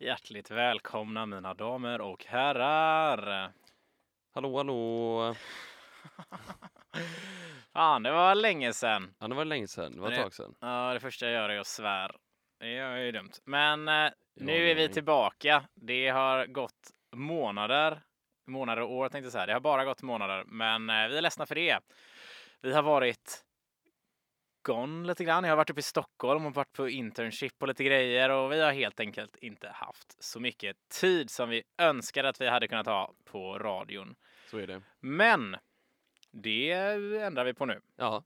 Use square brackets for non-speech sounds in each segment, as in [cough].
Hjärtligt välkomna mina damer och herrar. Hallå, hallå! [laughs] Fan, det var länge sedan. Ja, det var länge sedan. Det var ett tag sedan. Ja, det första jag gör är att svär. Det är ju dumt. Men eh, nu är vi tillbaka. Det har gått månader. Månader och år tänkte jag säga. Det har bara gått månader, men eh, vi är ledsna för det. Vi har varit gone lite grann. Jag har varit uppe i Stockholm och varit på internship och lite grejer och vi har helt enkelt inte haft så mycket tid som vi önskade att vi hade kunnat ha på radion. Så är det. Men det ändrar vi på nu. Ja.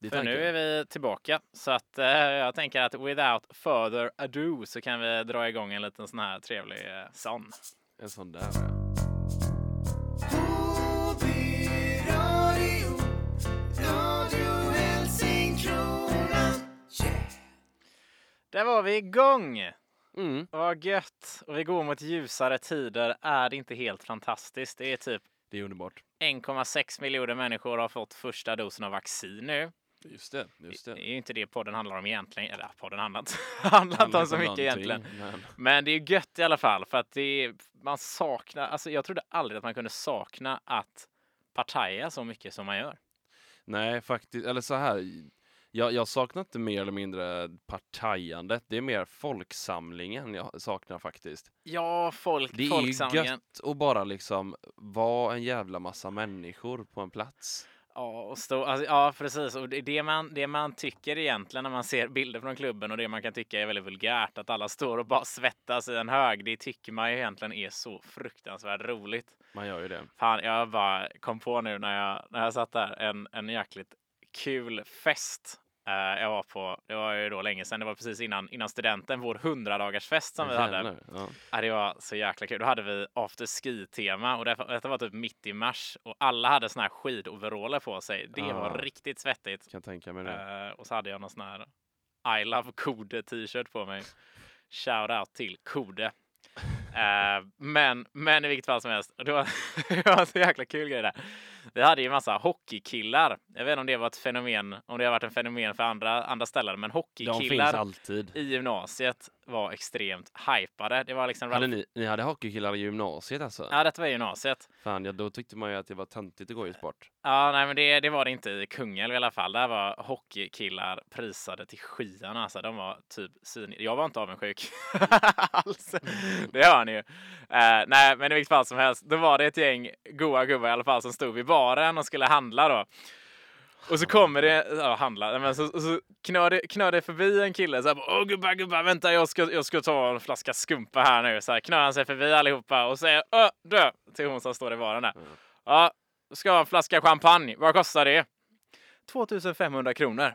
För tanken. nu är vi tillbaka. Så att eh, jag tänker att without further ado så kan vi dra igång en liten sån här trevlig eh, sån. En sån där. ja. Där var vi igång! Mm. Vad gött! Och vi går mot ljusare tider. Är det inte helt fantastiskt? Det är typ Det är underbart. 1,6 miljoner människor har fått första dosen av vaccin nu. Just det. Just det. Det är ju inte det podden handlar om egentligen. Eller podden handlar inte, [laughs] handlar inte om så mycket egentligen. Men... Men det är gött i alla fall för att det är, man saknar, alltså jag trodde aldrig att man kunde sakna att partaja så mycket som man gör. Nej, faktiskt. Eller så här. Jag, jag saknar inte mer eller mindre partajandet. Det är mer folksamlingen jag saknar faktiskt. Ja, folk, Det är ju folksamlingen. gött att bara liksom vara en jävla massa människor på en plats. Ja, och stå, alltså, ja, precis. Och det, det, man, det man tycker egentligen när man ser bilder från klubben och det man kan tycka är väldigt vulgärt, att alla står och bara svettas i en hög, det tycker man ju egentligen är så fruktansvärt roligt. Man gör ju det. Fan, jag bara kom på nu när jag, när jag satt där, en, en jäkligt kul fest eh, jag var på. Det var ju då länge sedan, det var precis innan, innan studenten, vår hundradagarsfest som vi hade. Ja. Ja, det var så jäkla kul. Då hade vi after ski-tema och detta, detta var typ mitt i mars och alla hade såna här skidoveraller på sig. Det var Ah. riktigt svettigt. Kan tänka mig det. Eh, och så hade jag någon sån här I love Kode t-shirt på mig. Shout out till Kode. Eh, men, men i vilket fall som helst, det var, [laughs] det var så jäkla kul grej där. Vi hade ju massa hockeykillar. Jag vet inte om det var ett fenomen, om det har varit en fenomen för andra, andra ställen, men hockeykillar alltid. i gymnasiet var extremt hypade. Det var liksom... Hade ni, ni hade hockeykillar i gymnasiet alltså? Ja, detta var i gymnasiet. Fan, ja, då tyckte man ju att det var töntigt att gå i sport. Ja, nej, men det, det var det inte i Kungälv i alla fall. Där var hockeykillar prisade till skyarna. Alltså, de var typ svin... Jag var inte avundsjuk [laughs] alls. Det hör ni ju. Eh, nej, men i vilket fall som helst, då var det ett gäng goa gubbar i alla fall som stod vid baren och skulle handla då. Och så kommer det, ja handla, men så, så knör det, knör det förbi en kille så här, bara, åh gubbar, gubbar, vänta jag ska, jag ska ta en flaska skumpa här nu. Så här knör han sig förbi allihopa och säger, öh, dö, till hon som står i baren där. Mm. Ja, ska ha en flaska champagne, vad kostar det? 2500 kronor.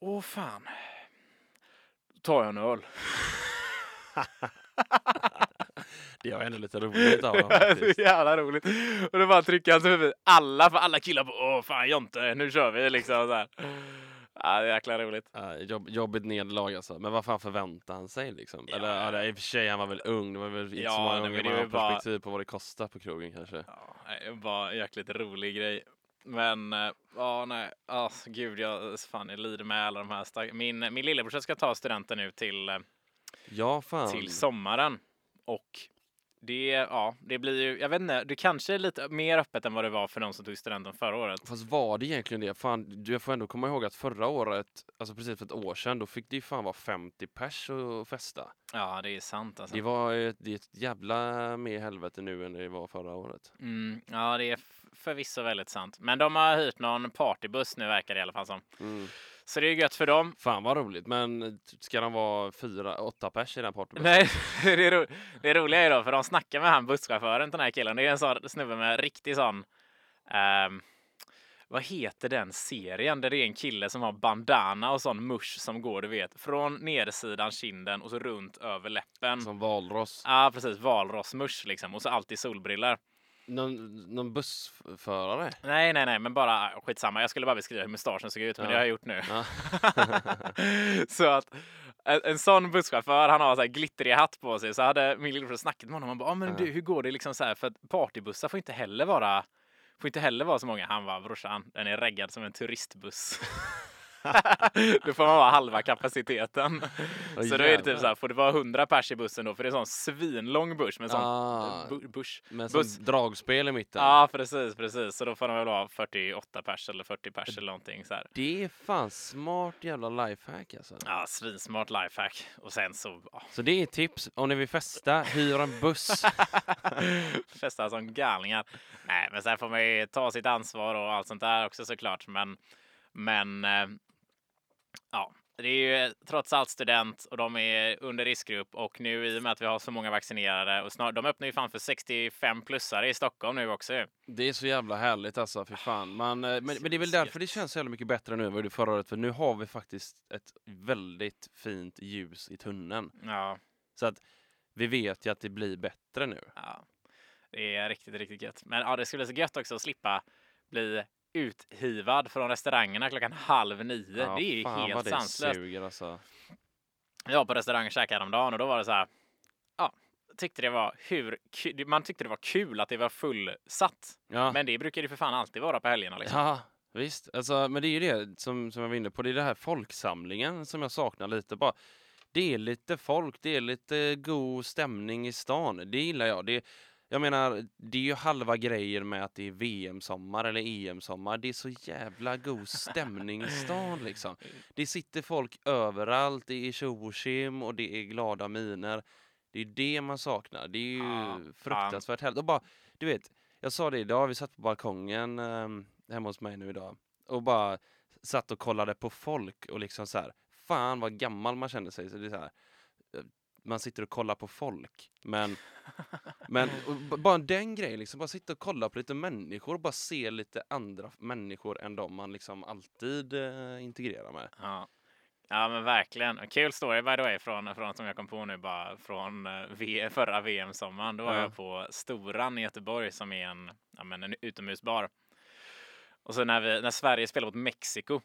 Åh fan. Då tar jag en öl. [laughs] Det var ändå lite roligt av [laughs] dem så jävla roligt. Och då bara trycker han sig förbi alla, för alla killar bara åh fan Jonte, nu kör vi liksom så här. Ja, det är jäkla roligt. Ja, jobb, jobbigt nederlag alltså. Men vad fan förväntade han sig liksom? Eller ja, det, i och för sig, han var väl ung. Det var väl inte Ja, så många gånger man har bara- perspektiv på vad det kostar på krogen kanske. Ja, var en jäkligt rolig grej. Men eh, ja, nej, ja, gud, jag fan, jag lider med alla de här Min, min lillebrorsa ska ta studenten nu till, eh, Ja, fan. till sommaren. Och det, ja, det blir ju, jag vet inte, det kanske är lite mer öppet än vad det var för de som tog studenten förra året. Fast var det egentligen det? Fan, du jag får ändå komma ihåg att förra året, alltså precis för ett år sedan, då fick det ju fan vara 50 pers och festa. Ja, det är sant alltså. Det var ett, det är ett jävla mer helvete nu än det var förra året. Mm, ja, det är förvisso väldigt sant. Men de har hyrt någon partybuss nu verkar det i alla fall som. Mm. Så det är gött för dem. Fan vad roligt, men ska de vara fyra, åtta pers i den partybussen? Nej, [laughs] det, är ro- det roliga är då, för de snackar med han busschauffören den här killen. Det är en sån snubbe med riktig sån... ehm, vad heter den serien där det är en kille som har bandana och sån musch som går, du vet, från nedsidan kinden och så runt över läppen. Som valross. Ja, precis. Valrossmusch liksom. Och så alltid solbriller. Någon, någon bussförare? Nej, nej, nej, men bara skitsamma. Jag skulle bara beskriva hur mustaschen såg ut, men Ja. det har jag gjort nu. Ja. [laughs] så att en, en sån busschaufför, han har så här glittrig hatt på sig, så hade min lillebror snackat med honom. Han bara, ah, men du, hur går det liksom så här? För att partybussar får inte heller vara Får inte heller vara så många. Han var brorsan, den är reggad som en turistbuss. [laughs] [laughs] då får man vara halva kapaciteten. Åh, så då är det typ så här, får det vara 100 pers i bussen då? För det är sån svinlång buss med sån Ah, bu- buss. med buss. sånt dragspel i mitten. Ja, precis, precis. Så då får de väl vara 48 pers eller 40 pers eller någonting så här. Det är fan smart jävla lifehack alltså. Ja, svinsmart lifehack. Och sen så, ja, Så det är tips. Om ni vill festa, hyr en buss. [laughs] festa som galningar. Nej, men sen får man ju ta sitt ansvar och allt sånt där också såklart. Men, men eh, ja, det är ju trots allt student och de är under riskgrupp och nu i och med att vi har så många vaccinerade och snart, de öppnar ju fan för 65 plussare i Stockholm nu också. Det är så jävla härligt alltså, för fan. Man, eh, men, men det är väl därför det känns så jävla mycket bättre nu än vad det förra året. För nu har vi faktiskt ett väldigt fint ljus i tunneln. Ja, Så att vi vet ju att det blir bättre nu. ja, det är riktigt, riktigt gött. Men ja, det skulle bli så gött också att slippa bli uthivad från restaurangerna klockan halv nio. Ja, det är ju fan helt sanslöst. alltså. Jag var på restaurang och käkade häromdagen och då var det så här. Ja, tyckte det var hur man tyckte det var kul att det var fullsatt. Ja. Men det brukar det för fan alltid vara på helgerna. Liksom. Ja, visst. Alltså, men det är ju det som, som jag var inne på. Det är det här folksamlingen som jag saknar lite. Bara, det är lite folk, det är lite god stämning i stan. Det gillar jag. Det, jag menar, det är ju halva grejen med att det är VM-sommar eller EM-sommar. Det är så jävla god stämning i stan liksom. Det sitter folk överallt, det är tjo och det är glada miner. Det är det man saknar. Det är ju fan. fruktansvärt härligt. Och bara, du vet, jag sa det idag, vi satt på balkongen um, hemma hos mig nu idag och bara satt och kollade på folk och liksom så här, fan vad gammal man kände sig. Så det är så här, eh, man sitter och kollar på folk. Men, men bara den grejen, liksom, bara sitta och kolla på lite människor och bara se lite andra människor än de man liksom alltid eh, integrerar med. Ja. ja, men verkligen. Kul story by the way från, från som jag kom på nu bara från eh, v, förra VM-sommaren. Då var Ja. jag på Storan i Göteborg som är en, ja, men en utomhusbar. Och så när, vi, när Sverige spelade mot Mexiko.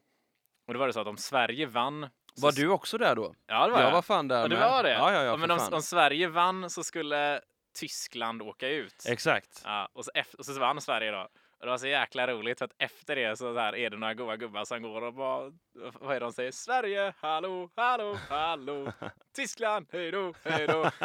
Och då var det så att om Sverige vann. Var du också där då? Ja, det var jag jag. var fan där Ja, med. var det? Ja, ja, ja, men om, om Sverige vann så skulle Tyskland åka ut. Exakt. Ja, och, så och så vann Sverige då. Och det var så jäkla roligt för att efter det så där är det några goa gubbar som går och bara, vad är det de säger? Sverige, hallå, hallå, hallå, [laughs] Tyskland, hej då, hej då. [laughs]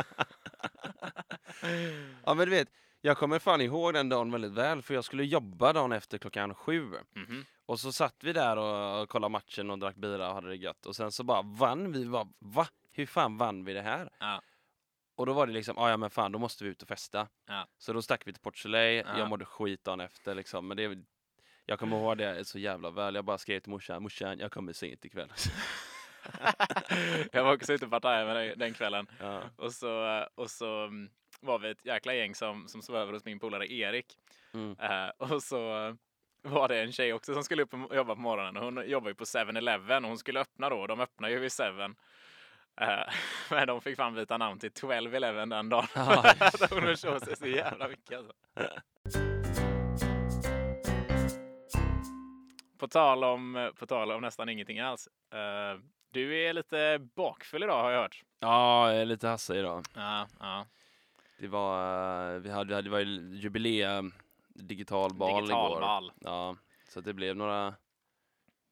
Ja men du vet, jag kommer fan ihåg den dagen väldigt väl för jag skulle jobba dagen efter klockan sju. Mhm. Och så satt vi där och, och kollade matchen och drack bira och hade det gött. Och sen så bara vann vi. Bara, Va? Hur fan vann vi det här? Ja. Och då var det liksom, "Ah, ja men fan då måste vi ut och festa. Ja. Så då stack vi till Port Soleil. Ja. Jag mådde skit dagen efter liksom. Men det, jag kommer ihåg det så jävla väl. Jag bara skrev till morsan, morsan jag kommer sent ikväll. [laughs] jag var också ute och partajade med dig den kvällen. ja. Och så, och så mm, var vi ett jäkla gäng som, som sov över hos min polare Erik. Mm. Eh, och så var det en tjej också som skulle upp och jobba på morgonen. Hon jobbar ju på 7-Eleven och hon skulle öppna då. De öppnar ju vid 7. Eh, [laughs] men de fick fan byta namn till 12-Eleven den dagen. Ja, [laughs] Så hon försov sig så jävla mycket alltså. På tal om, på tal om nästan ingenting alls. Eh, du är lite bakfull idag har jag hört. ja, jag är lite Hasse idag. Ja, ja. Det var, eh, vi hade, det var ju jubileum, digital bal Digital igår. Ja, så det blev några,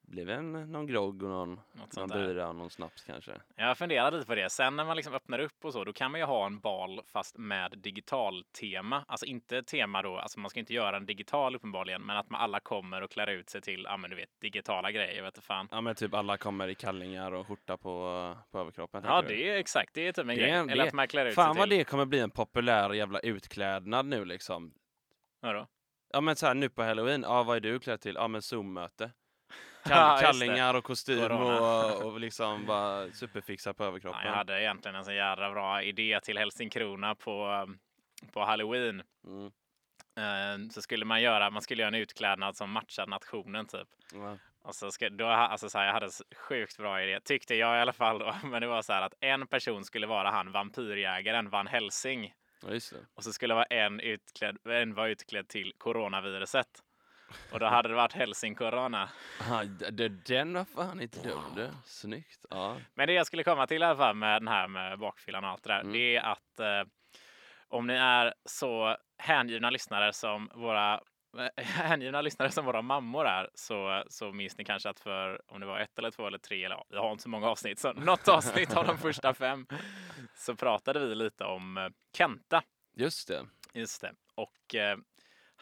blev en, någon grogg och någon, Något någon bira och någon snaps kanske. Jag funderar lite på det. Sen när man liksom öppnar upp och så, då kan man ju ha en bal fast med digital tema. Alltså inte tema då, alltså man ska inte göra en digital uppenbarligen, men att man alla kommer och klär ut sig till, ja men du vet, digitala grejer, vet du fan. Ja men typ alla kommer i kallingar och skjorta på, på överkroppen. Ja, du? det är exakt, det är typ en Det grej. en- Eller att man klär ut Fan sig vad till. det kommer bli en populär jävla utklädnad nu liksom. Vadå? Ja men så här nu på halloween, ja vad är du klädd till? Ja men Zoom-möte. Ja, Kall, kallingar och kostym och, och liksom bara superfixa på Ja, överkroppen. jag hade egentligen en så jävla bra idé till Helsingkrona på, på halloween. Mm. Eh, Så skulle man göra, man skulle göra en utklädnad som matchar nationen typ. Ja. Och så ska, då, alltså så här, jag hade sjukt bra idé, tyckte jag i alla fall då. [laughs] Men det var så här att en person skulle vara han vampyrjägaren Van Helsing. ja. Och så skulle vara en utklädd, en var utklädd till coronaviruset. Och då hade det varit Helsing Corona. Aha, d- d- den var fan inte dum du. Snyggt. Ja. Men det jag skulle komma till i alla fall med den här med bakfyllan och allt det där, Mm. det är att eh, om ni är så hängivna lyssnare som våra [laughs] hängivna lyssnare som våra mammor är så, så minns ni kanske att för om det var ett eller två eller tre eller ja, vi har inte så många avsnitt, så något avsnitt av de första fem så pratade vi lite om eh, Kenta. Just det. Just det. Och eh,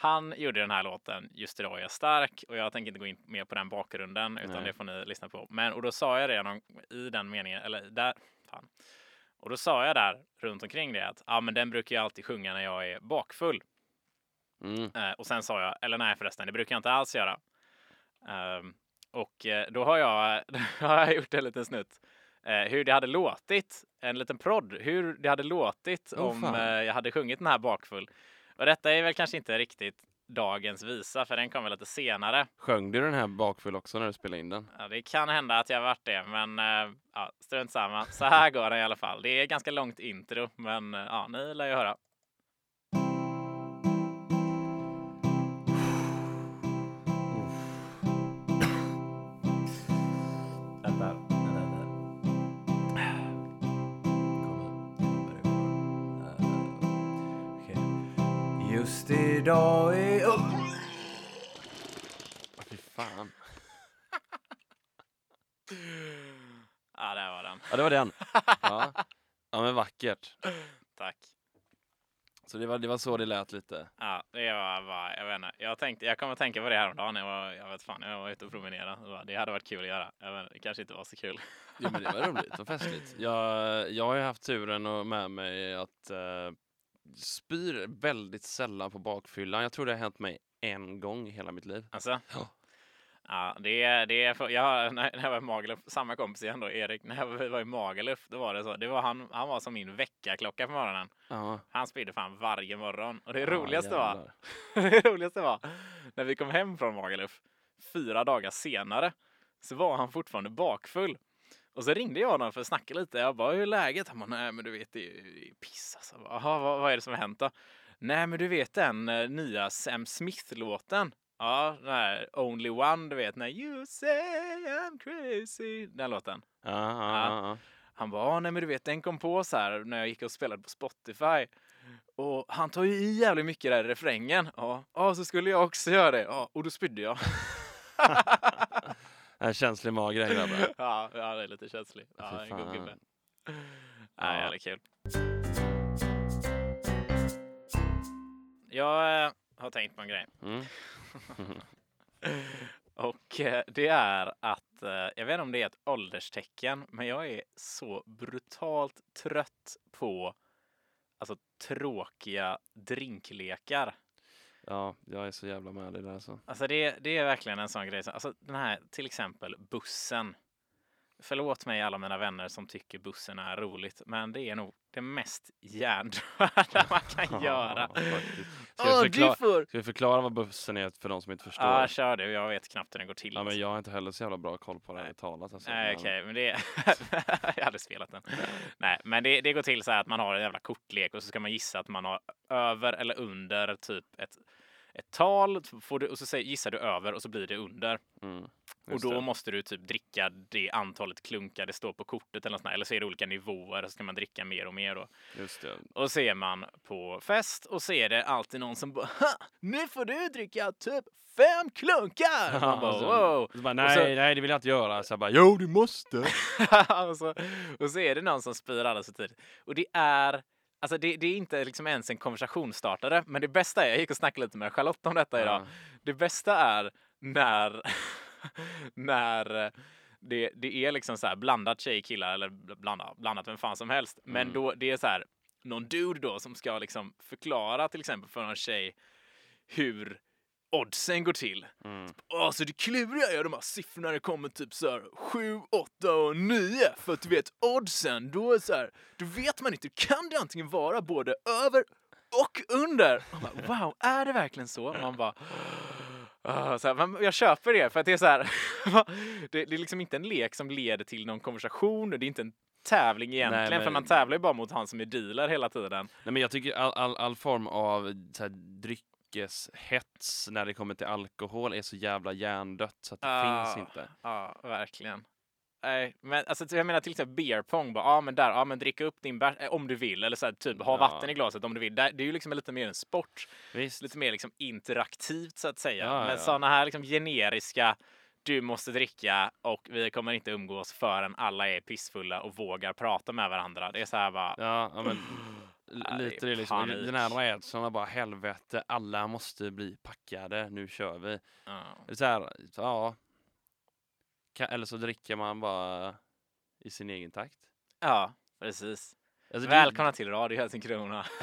han gjorde den här låten Just idag är jag stark och jag tänker inte gå in mer på den bakgrunden utan Nej. det får ni lyssna på. Men och då sa jag det i den meningen, eller där, fan. Och då sa jag där runt omkring det att ja, men den brukar jag alltid sjunga när jag är bakfull. Mm. Eh, och sen sa jag, eller nej förresten, det brukar jag inte alls göra. Ehm, och eh, då har jag, [laughs] då har jag gjort en liten snutt. Eh, hur det hade låtit, en liten prodd, hur det hade låtit Åh, om eh, jag hade sjungit den här bakfull. Och detta är väl kanske inte riktigt dagens visa, för den kommer lite senare. Sjöng du den här bakfull också när du spelade in den? Ja, det kan hända att jag varit det, men eh, ja, strunt samma. Så här går den i alla fall. Det är ganska långt intro, men eh, ja, ni lär ju höra. Just idag är... Oh. Fy fan. [laughs] Ja, där var den. Ja, det var den. [laughs] Ja, ja men vackert. Tack. Så det var, det var så det lät lite. Ja, det var bara, jag vet inte. Jag tänkte, jag kommer att tänka på det häromdagen. Jag var, jag vet fan, jag var ute och promenerade. Det hade varit kul att göra. Jag vet, det kanske inte var så kul. Jo, men det var roligt och festligt. Jag, jag har ju haft turen och med mig att uh, spyr väldigt sällan på bakfyllan. Jag tror det har hänt mig en gång i hela mitt liv. Alltså, Ja. ja, det är, det är för, jag, [laughs] när jag var i Magaluf, samma kompis igen då, Erik, när jag var i Magaluf, då var det så. Det var han, han var som min väckarklocka på morgonen. Ja, Han spydde fan varje morgon. Och det Ja, roligaste var, [laughs] det roligaste var, när vi kom hem från Magaluf, fyra dagar senare, så var han fortfarande bakfull. Och så ringde jag honom för att snacka lite. Jag bara, hur är läget? Han bara, nej men du vet det är ju piss alltså. "Jaha, vad, vad är det som har hänt då? Nej men du vet den eh, nya Sam Smith-låten? Ja, den här Only One, du vet när You say I'm crazy. Den låten. Ja, ja, ja. Han bara, "Ja, nej men du vet den kom på så här när jag gick och spelade på Spotify. Och han tar ju i jävligt mycket där i refrängen. Ja, ja så skulle jag också göra det. Ja, och då spydde jag. [laughs] En känslig mage den grabben. [laughs] ja, det är lite känsligt. Fy Ja, en god gubbe. Ja. Ja, jävligt kul. Jag eh, har tänkt på en grej. Mm. [laughs] Och eh, det är att, eh, jag vet inte om det är ett ålderstecken, men jag är så brutalt trött på alltså, tråkiga drinklekar. Ja, jag är så jävla med dig där alltså. Alltså det, det är verkligen en sån grej. Alltså den här till exempel bussen. Förlåt mig alla mina vänner som tycker bussen är roligt, men det är nog det mest hjärndöda [laughs] man kan göra. Ska, vi förklara, ska vi förklara vad bussen är för de som inte förstår? Ja, kör du. Jag vet knappt hur den går till. Ja, men jag har inte heller så jävla bra koll på det här talat. Alltså. Nej, okej, men det... [laughs] jag hade spelat den. Nej, men det, det går till så här att man har en jävla kortlek och så ska man gissa att man har över eller under typ ett, ett tal. Får du, och så säger, gissar du över och så blir det under. Mm, Och då det. måste du typ dricka det antalet klunkar det står på kortet eller sånt. Eller så är det olika nivåer, så ska man dricka mer och mer då. Just det. Och så är man på fest och så är det alltid någon som bara "Ha, Nu får du dricka typ fem klunkar! [laughs] Bara Alltså, wow! Så bara, Och nej, så- nej, det vill jag inte göra. Så jag bara, jo, du måste. [laughs] och, så, och så är det någon som spyr alldeles för tidigt. Och det är Alltså det, det är inte liksom ens en konversationsstartare, men det bästa är, jag gick och snackade lite med Charlotte om detta idag. Ja. Det bästa är när, [laughs] när det, det är liksom så här blandat tjej killar eller blandat, blandat vem fan som helst. Men Mm. då det är så här någon dude då som ska liksom förklara till exempel för någon tjej hur oddsen går till. Mm. Alltså det kluriga är de här siffrorna det kommer typ så här 7, 8 och 9. För att du vet oddsen, då är så här, då vet man inte, kan det antingen vara både över och under? Man bara, wow, är det verkligen så? Man bara, ah, så här, jag köper det för att det är så här, [laughs] det, det är liksom inte en lek som leder till någon konversation, det är inte en tävling egentligen, men- för man tävlar ju bara mot han som är dealer hela tiden. Nej, men jag tycker all, all, all form av så här, dryckeshets när det kommer till alkohol är så jävla hjärndött så att det Ah. finns inte. Ja, verkligen. nej. Men alltså, jag menar till exempel beer pong. Bara, ja, men där, ja, men dricka upp din bärs eh, om du vill. Eller så här, typ ha Ja. vatten i glaset om du vill. Det är ju liksom lite mer en sport. Visst. Lite mer liksom interaktivt så att säga. Ja, men ja. sådana här liksom generiska du måste dricka och vi kommer inte umgås förrän alla är pissfulla och vågar prata med varandra. Det är så här bara. Ja, men lite det liksom. panik. Den här rädslan av bara helvete, alla måste bli packade, nu kör vi. Det är så här, ja. Ka- Eller så dricker man bara i sin egen takt. ja, precis. Alltså, det- Välkomna till Radio Helsingkrona. [laughs]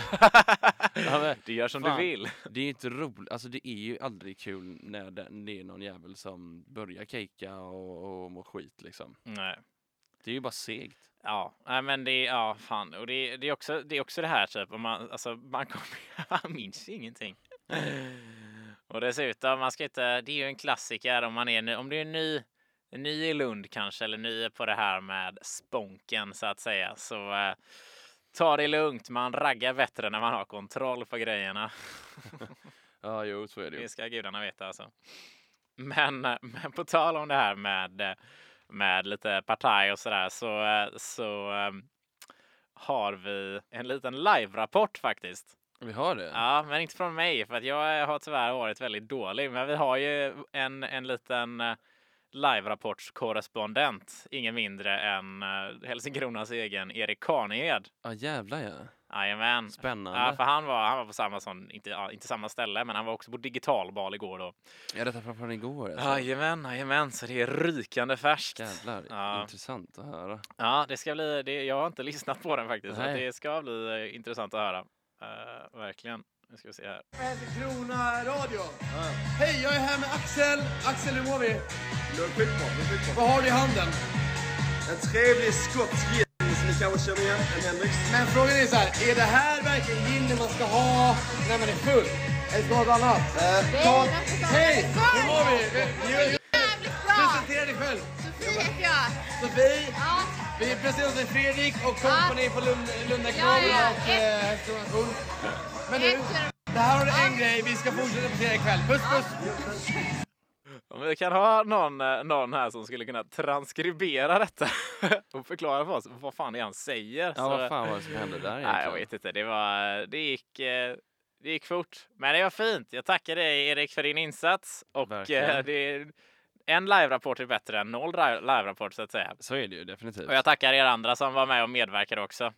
Ja, men du gör som fan. du vill. Det är inte roligt, alltså det är ju aldrig kul när det, det är någon jävel som börjar kejka och, och må skit liksom. Nej. Det är ju bara segt. Ja, nej, men det är, ja, fan. Och det, det, är också, det är också det här typ, om man, alltså, man, kommer, [laughs] man minns ju ingenting. Och dessutom, man ska inte, det är ju en klassiker om man är, ny- om du är ny, ny i Lund kanske, eller ny på det här med sponken så att säga, så eh, ta det lugnt. Man raggar bättre när man har kontroll på grejerna. [laughs] Ja, jo, så är det ju. Det ska gudarna veta alltså. Men, eh, men på tal om det här med, eh, med lite partaj och sådär så, eh, så eh, har vi en liten live-rapport faktiskt. Vi har det? Ja, men inte från mig för att jag har tyvärr varit väldigt dålig. Men vi har ju en, en liten eh, live-rapportskorrespondent, ingen mindre än eh, Helsingkronas egen Erik Karnehed. Ja, jävlar ja. Jajamän. Spännande. Ja, för han var, han var på samma, sån, inte, ja, inte samma ställe, men han var också på digitalbal igår då. Ja, detta från, från igår alltså. Jajamän, jajamän, så det är rykande färskt. Jävlar, Ja. intressant att höra. Ja, det ska bli, det, jag har inte lyssnat på den faktiskt, så Nej. det ska bli eh, intressant att höra. Eh, verkligen. Nu ska vi se här. Helsingkrona Radio. Hej, jag är här med Axel. Axel, hur mår vi? Är skitbra. Vad har du i handen? En trevlig skotsk ni kanske känner igen, en Hendrix. Men frågan är så här, är det här verkligen ginen man ska ha när man är full? Eller ska man ha något annat? Eh, Ta... ta, Hej, hur mår vi? Presentera dig själv. Sofie heter jag. Sofie, Ja, vi presenterar oss Fredrik och kompani på Lund, Lundakraven Ja, ja. och eh. Men du, ett, det här har du en grej vi ska fortsätta presentera ikväll. Puss puss! Om vi kan ha någon, eh, någon här som skulle kunna transkribera detta [laughs] och förklara för oss vad fan det är han säger. Ja, vad fan var det som hände där egentligen? Nej, jag vet inte. Det, var, det, gick, eh, det gick fort. Men det var fint. Jag tackar dig Erik för din insats. Och Verkligen. eh, det, en live-rapport är bättre än noll live- live-rapport så att säga. Så är det ju definitivt. Och jag tackar er andra som var med och medverkade också.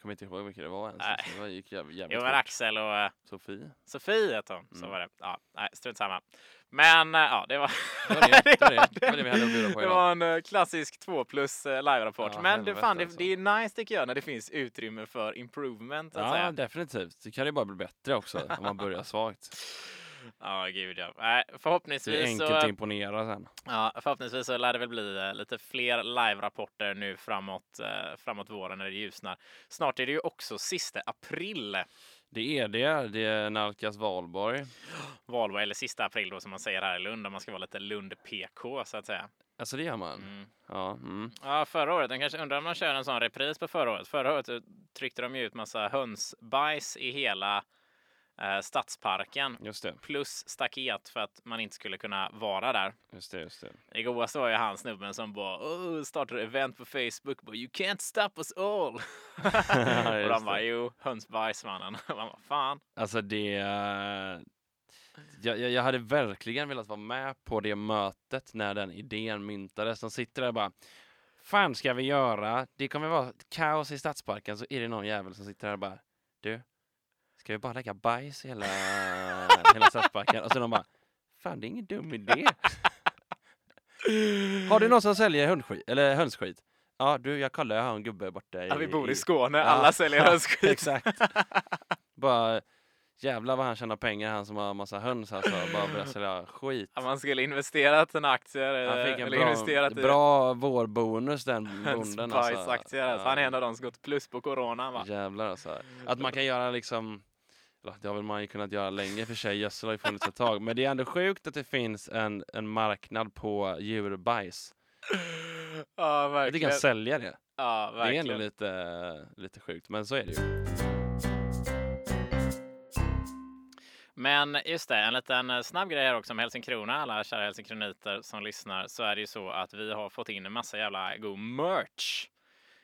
Jag kommer inte ihåg vilka det var ens. Nej. Det var, gick jävligt, jävligt jo, men. Axel och eh, Sofie. Sofie hette hon. Så Mm. var det. Ja, nej, strunt samma. Men eh, ja, det var... Det var det, [laughs] det var det. Det var det vi var en eh, klassisk 2 plus live-rapport. Ja, Men det, fan, det, alltså. det är nice tycker jag när det finns utrymme för improvement. Ja, säga. definitivt. Det kan ju bara bli bättre också om man börjar svagt. [laughs] [laughs] Ja, gud ja. Nej, Det är förhoppningsvis enkelt så... att imponera sen. Ja, förhoppningsvis så lär det väl bli eh, lite fler live-rapporter nu framåt, eh, framåt våren när det ljusnar. Snart är det ju också sista april, Det är det. Det nalkas valborg. [gasps] valborg, eller sista april då som man säger här i Lund, om man ska vara lite Lund-PK så att säga. Alltså det gör man. Mm. Ja, mm. Ja, förra året, den kanske undrar om man kör en sån repris på förra året. Förra året tryckte de ju ut massa hönsbajs i hela eh, stadsparken. Plus staket för att man inte skulle kunna vara där. Just det, just det. Det godaste var ju han snubben som bara oh, startade event på Facebook. Bara, you can't stop us all. [laughs] [laughs] och de bara jo, hönsbajsmannen. [laughs] Man bara, fan. Alltså det... eh, Jag, jag, jag hade verkligen velat vara med på det mötet när den idén myntades. De sitter där och bara fan ska vi göra? Det kommer vara kaos i stadsparken så är det någon jävel som sitter där och bara du, ska vi bara lägga bajs i hela, hela stadsparken? Och så de bara fan det är ingen dum idé. Har du någon som säljer hundskit, eller hönsskit? Ja du, jag kollar, jag har en gubbe borta i... Ja, vi bor i Skåne, Ja. alla säljer [laughs] hönsskit. Exakt. Bara jävlar vad han tjänar pengar han som har massa höns alltså. Bara börjar sälja skit. Att man skulle investerat sina aktier. Han fick en eller bra, investerat i bra vårbonus den bonden alltså. hönsbajsaktier. Alltså. Han är en av de som gått plus på corona. Va? Jävlar alltså. Att man kan göra liksom eller, det har väl man ju kunnat göra länge för sig, gödsel har ju funnits ett tag. Men det är ändå sjukt att det finns en, en marknad på djurbajs. Ja, Att du verkligen. kan sälja det. Ja, Det är ändå verkligen. lite, lite sjukt, men så är det ju. Men just det, en liten snabb grej här också om Helsingkrona, alla kära helsingkroniter som lyssnar, så är det ju så att vi har fått in en massa jävla god merch.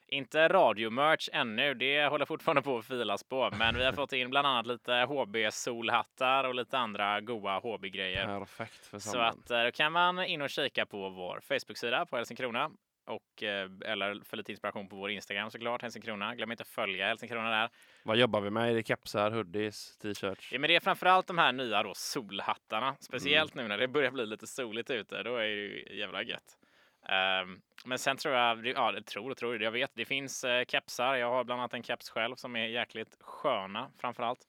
Inte radiomerch ännu, det håller fortfarande på att filas på, men vi har fått in bland annat lite HB solhattar och lite andra goa HB-grejer. Perfekt för Så att eh, då kan man in och kika på vår Facebook-sida på Helsingkrona och eh, eller för lite inspiration på vår Instagram såklart, Helsingkrona. Glöm inte att följa Helsingkrona där. Vad jobbar vi med? Är det kepsar, hoodies, t-shirts? Ja, men det är framförallt de här nya då solhattarna, speciellt nu när det börjar bli lite soligt ute. Då är det ju jävla gött. Ehm, men sen tror jag, ja, jag tror och tror, jag vet, det finns uh, kepsar. Jag har bland annat en keps själv som är jäkligt sköna framförallt,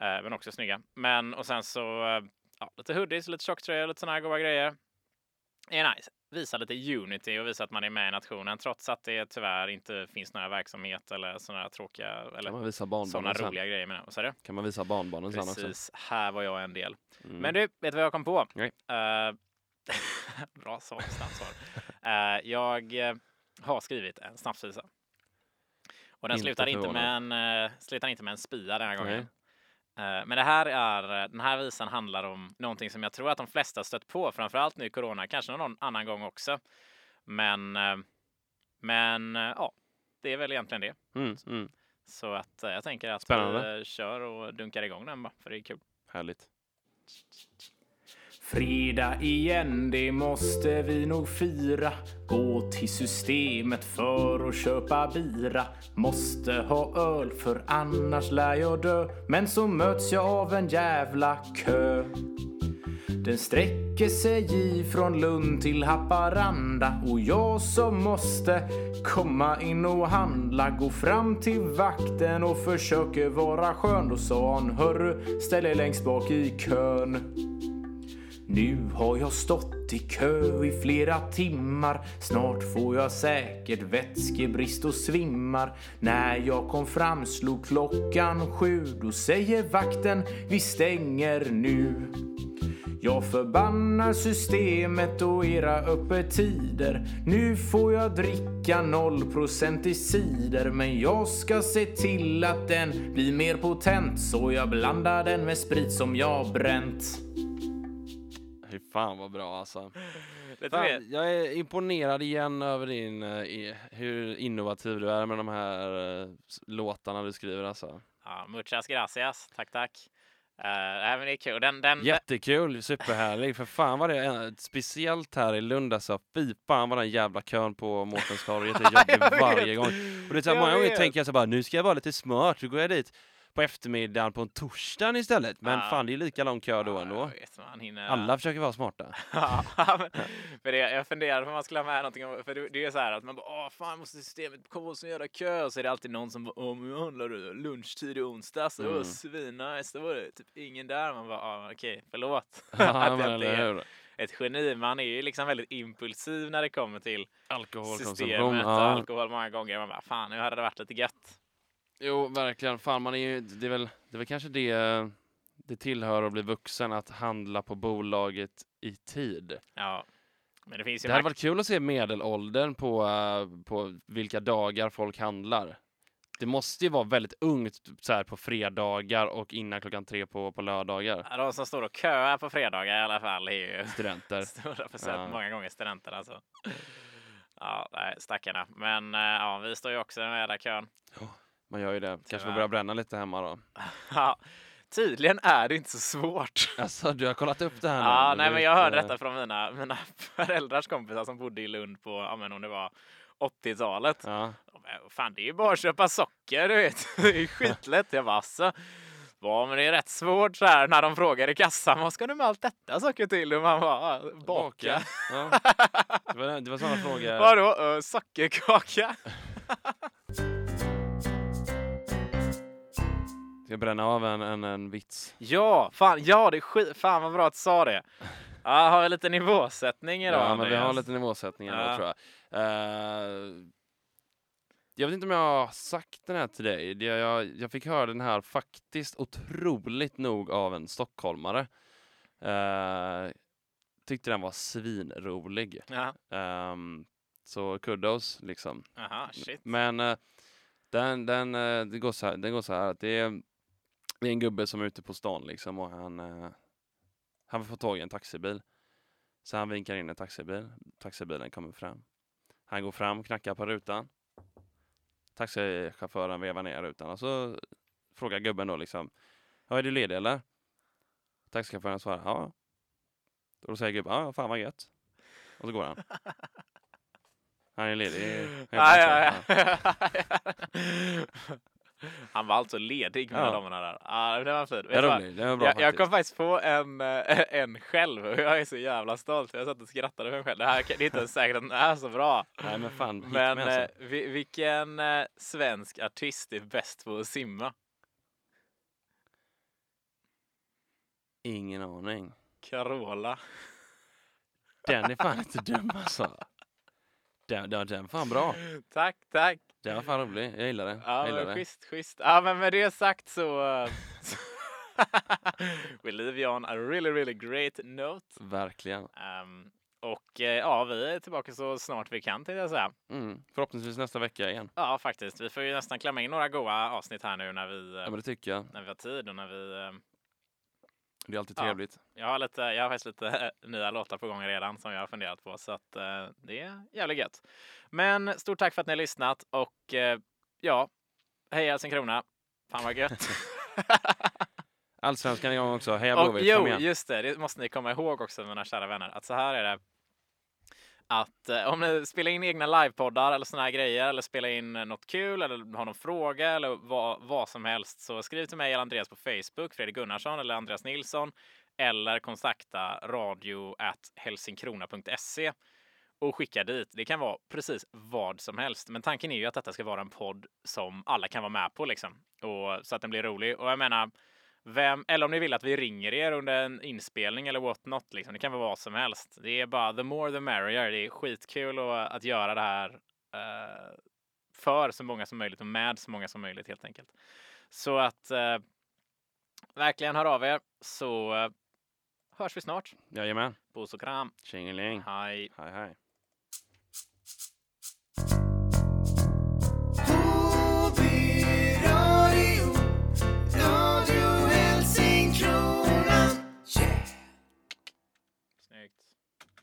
uh, men också snygga. Men och sen så eh, ja, lite hoodies, lite tjocktröjor, lite sådana här goda grejer. Är nice. Visa lite unity och visa att man är med i nationen trots att det tyvärr inte finns några verksamhet eller sådana tråkiga Kan eller man visa sådana roliga grejer med det. Du? Kan man visa barnbarnen sen också? Precis, här var jag en del. Mm. Men du, vet du vad jag kom på? Nej. [laughs] Bra svar, snabbt svar. Eh, jag eh, har skrivit en snapsvisa. Och den Inte slutar inte, med en, uh, slutar inte med en spya den här gången. Eh, men det här är, den här visan handlar om någonting som jag tror att de flesta stött på, framförallt nu i corona, kanske någon annan gång också. Men, men ja, det är väl egentligen det. Mm, mm. Så att jag tänker att Spännande. vi kör och dunkar igång den bara, för det är kul. Härligt. Fredag igen, det måste vi nog fira. Gå till systemet för att köpa bira. Måste ha öl för annars lär jag dö. Men så möts jag av en jävla kö. Den sträcker sig ifrån Lund till Haparanda och jag som måste komma in och handla går fram till vakten och försöker vara skön. Då sa han, hörru, ställ dig längst bak i kön. Nu har jag stått i kö i flera timmar. Snart får jag säkert vätskebrist och svimmar. När jag kom fram slog klockan sju. Då säger vakten vi stänger nu. Jag förbannar systemet och era öppettider Nu får jag dricka 0% i cider. Men jag ska se till att den blir mer potent Så jag blandar den med sprit som jag bränt fan vad bra alltså. Fan, jag är imponerad igen över din, eh, hur innovativ du är med de här eh, låtarna du skriver alltså. Ja, muchas gracias. Tack, tack. Uh, nej, men det är kul. Den, den, Jättekul, superhärlig. För fan var det eh, speciellt här i Lund alltså. Fy fan vad den jävla kön på Mårtenstorget är [laughs] jobbig varje gång. Och det är så här, många gånger tänker jag så bara, nu ska jag vara lite smart, så går jag dit på eftermiddagen på en torsdagen istället. Men Ja. fan, det är lika lång kö då Ja, ändå. vet, man hinner... Alla försöker vara smarta. [laughs] Ja, men- för det, jag funderade på om man skulle ha med någonting om, för det, det är så här att man bara åh fan måste systemet komma så jävla kö och så är det alltid någon som bara åh men handlar du lunchtid i onsdags, det var Mm. svinnice, det var det typ ingen där, man bara okej förlåt. [laughs] Ja, [laughs] att men inte är ett geni, man är ju liksom väldigt impulsiv när det kommer till systemet och alkohol många gånger, man bara fan nu hade det varit lite gött. Jo, verkligen. Fan, man är ju, det, är väl, det är väl kanske det det tillhör att bli vuxen, att handla på bolaget i tid. Ja, men det finns ju Det hade varit kul att se medelåldern på, eh, på vilka dagar folk handlar. Det måste ju vara väldigt ungt så här, på fredagar och innan klockan tre på, på lördagar. Ja, De som står och köar på fredagar i alla fall är ju Studenter. [laughs] stora procent, Ja. många gånger studenter alltså. Ja, nej, stackarna. Men eh, ja, vi står ju också i den här jävla kön. Man gör ju det. Kanske Tyvärr. får börja bränna lite hemma då. [laughs] Tydligen är det inte så svårt. Alltså, du har kollat upp det här [laughs] nu? Ja, nej, men jag hörde eh, detta från mina, [laughs] mina föräldrars kompisar som bodde i Lund på, ja men om det var 80-talet. Ja. Fan, det är ju bara att köpa socker, du vet. Det är ju skitlätt. Jag bara, alltså. Ja, men det är rätt svårt så här när de frågar i kassan, vad ska du med allt detta socker till? Och man bara, "Ah, baka. Ja. Det var, det var sådana frågor. Vadå, uh, sockerkaka? Ska jag bränna av en, en, en vits? Ja, fan, ja, det är skit. Fan vad bra att du sa det. Ja, har vi lite nivåsättning idag, Ja, men vi har lite nivåsättningar Ja. då tror jag. Eh, jag vet inte om jag har sagt den här till dig. Det- Jag, jag fick höra den här faktiskt otroligt nog av en stockholmare. Eh, tyckte den var svinrolig. Ja, Ehm, så kudos liksom. aha. Men eh, den, den, eh, det går så här, den går så här att det är Det är en gubbe som är ute på stan liksom och han, eh, han får tag i en taxibil. Så han vinkar in en taxibil. Taxibilen kommer fram. Han går fram, knackar på rutan. Taxichauffören vevar ner rutan och så frågar gubben då liksom, ja är du ledig eller? Taxichauffören svarar, ja. Och då säger gubben, ja fan vad gött. Och så går han. Han är ledig. helt [laughs] Ja, ja. [laughs] [laughs] Han var alltså ledig med Ja. damerna där. Ja, det var fint. Vad? roligt, det är bra Jag, jag faktiskt. kom faktiskt på en, eh, [laughs] en själv och jag är så jävla stolt. Jag satt och skrattade för mig själv. Det, här, det är inte ens säkert att den är så bra. Nej men fan, Men med eh, alltså. vi, vilken eh, svensk artist är bäst på att simma? Ingen aning. Carola. Den är fan inte dum alltså. Den, den, den fan bra. Tack, tack. Den var fan rolig. Jag gillar det. Ja, jag gillar men det. schysst, schysst. Ja, men med det sagt så... eh, [laughs] We leave you on a really, really great note. Verkligen. Ehm, och eh, ja, vi är tillbaka så snart vi kan till jag säga. Mm. Förhoppningsvis nästa vecka igen. Ja, faktiskt. Vi får ju nästan klämma in några goa avsnitt här nu när vi, eh, Ja men det tycker jag. när vi har tid och när vi... Det är alltid Ja. trevligt. Jag har, lite, jag har faktiskt lite [laughs] nya låtar på gång redan som jag har funderat på så att eh, det är jävligt gött. Men stort tack för att ni har lyssnat och eh, ja, hej Helsingkrona. Fan vad gött. [laughs] Allsvenskan igång också. Heja Blåvitt, jo, just det, det måste ni komma ihåg också mina kära vänner, att så här är det. Att eh, om ni spelar in egna livepoddar eller såna här grejer eller spelar in något kul eller har någon fråga eller vad, vad som helst så skriv till mig eller Andreas på Facebook, Fredrik Gunnarsson eller Andreas Nilsson eller kontakta radio helsingkrona.se och skicka dit. Det kan vara precis vad som helst. Men tanken är ju att detta ska vara en podd som alla kan vara med på liksom. Och, så att den blir rolig. Och jag menar, vem, eller om ni vill att vi ringer er under en inspelning eller what not, liksom. det kan vara vad som helst. Det är bara the more the merrier. Det är skitkul att, att göra det här eh, för så många som möjligt och med så många som möjligt helt enkelt. Så att eh, verkligen hör av er så eh, hörs vi snart. Jajamän. Puss och kram. Tjingeling. Hej. Hej hej.